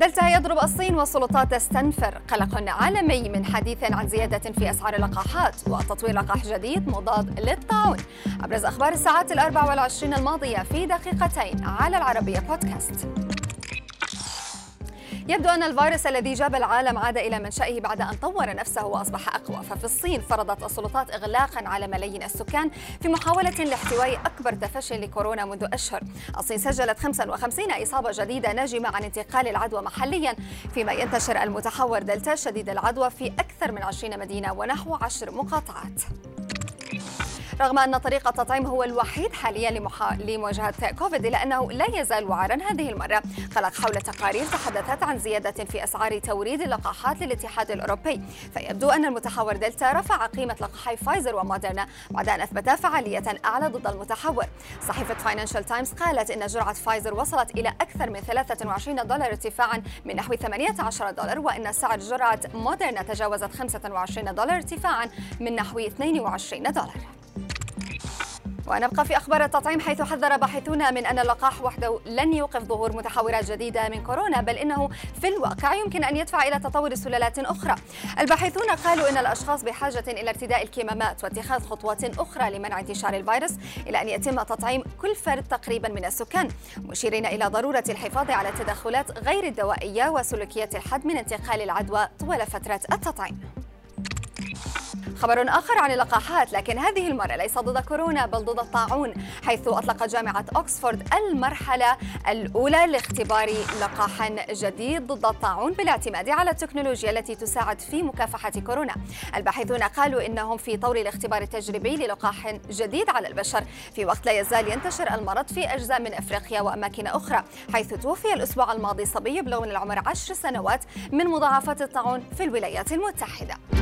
دلتا يضرب الصين والسلطات تستنفر. قلق عالمي من حديث عن زيادة في أسعار اللقاحات وتطوير لقاح جديد مضاد للطاعون أبرز أخبار الساعات الأربع والعشرين الماضية في دقيقتين على العربية بودكاست. يبدو أن الفيروس الذي جاب العالم عاد إلى منشأه بعد أن طور نفسه وأصبح أقوى. ففي الصين فرضت السلطات إغلاقا على ملايين السكان في محاولة لاحتواء أكبر تفشي لكورونا منذ أشهر. الصين سجلت 55 إصابة جديدة ناجمة عن انتقال العدوى محليا فيما ينتشر المتحور دلتا شديد العدوى في أكثر من 20 مدينة ونحو 10 مقاطعات. رغم أن طريق التطعيم هو الوحيد حاليا لمحا... لمواجهة كوفيد إلا أنه لا يزال وعرا هذه المرة. قلق حول تقارير تحدثت عن زيادة في أسعار توريد اللقاحات للاتحاد الأوروبي. فيبدو أن المتحور دلتا رفع قيمة لقاحي فايزر وموديرنا بعد أن أثبتا فعالية أعلى ضد المتحور. صحيفة فاينانشال تايمز قالت إن جرعة فايزر وصلت إلى أكثر من 23 دولار ارتفاعا من نحو 18 دولار وإن سعر جرعة موديرنا تجاوزت 25 دولار ارتفاعا من نحو 22 دولار. ونبقى في أخبار التطعيم حيث حذر باحثون من أن اللقاح وحده لن يوقف ظهور متحورات جديدة من كورونا بل إنه في الواقع يمكن أن يدفع إلى تطور سلالات أخرى. الباحثون قالوا إن الأشخاص بحاجة إلى ارتداء الكمامات واتخاذ خطوات أخرى لمنع انتشار الفيروس إلى أن يتم تطعيم كل فرد تقريبا من السكان مشيرين إلى ضرورة الحفاظ على التدخلات غير الدوائية وسلوكيات الحد من انتقال العدوى طوال فترة التطعيم. خبر آخر عن اللقاحات لكن هذه المرة ليس ضد كورونا بل ضد الطاعون حيث أطلقت جامعة أكسفورد المرحلة الأولى لاختبار لقاح جديد ضد الطاعون بالاعتماد على التكنولوجيا التي تساعد في مكافحة كورونا. الباحثون قالوا إنهم في طور الاختبار التجريبي للقاح جديد على البشر. في وقت لا يزال ينتشر المرض في أجزاء من أفريقيا وأماكن أخرى حيث توفي الأسبوع الماضي صبي يبلغ من العمر عشر سنوات من مضاعفات الطاعون في الولايات المتحدة.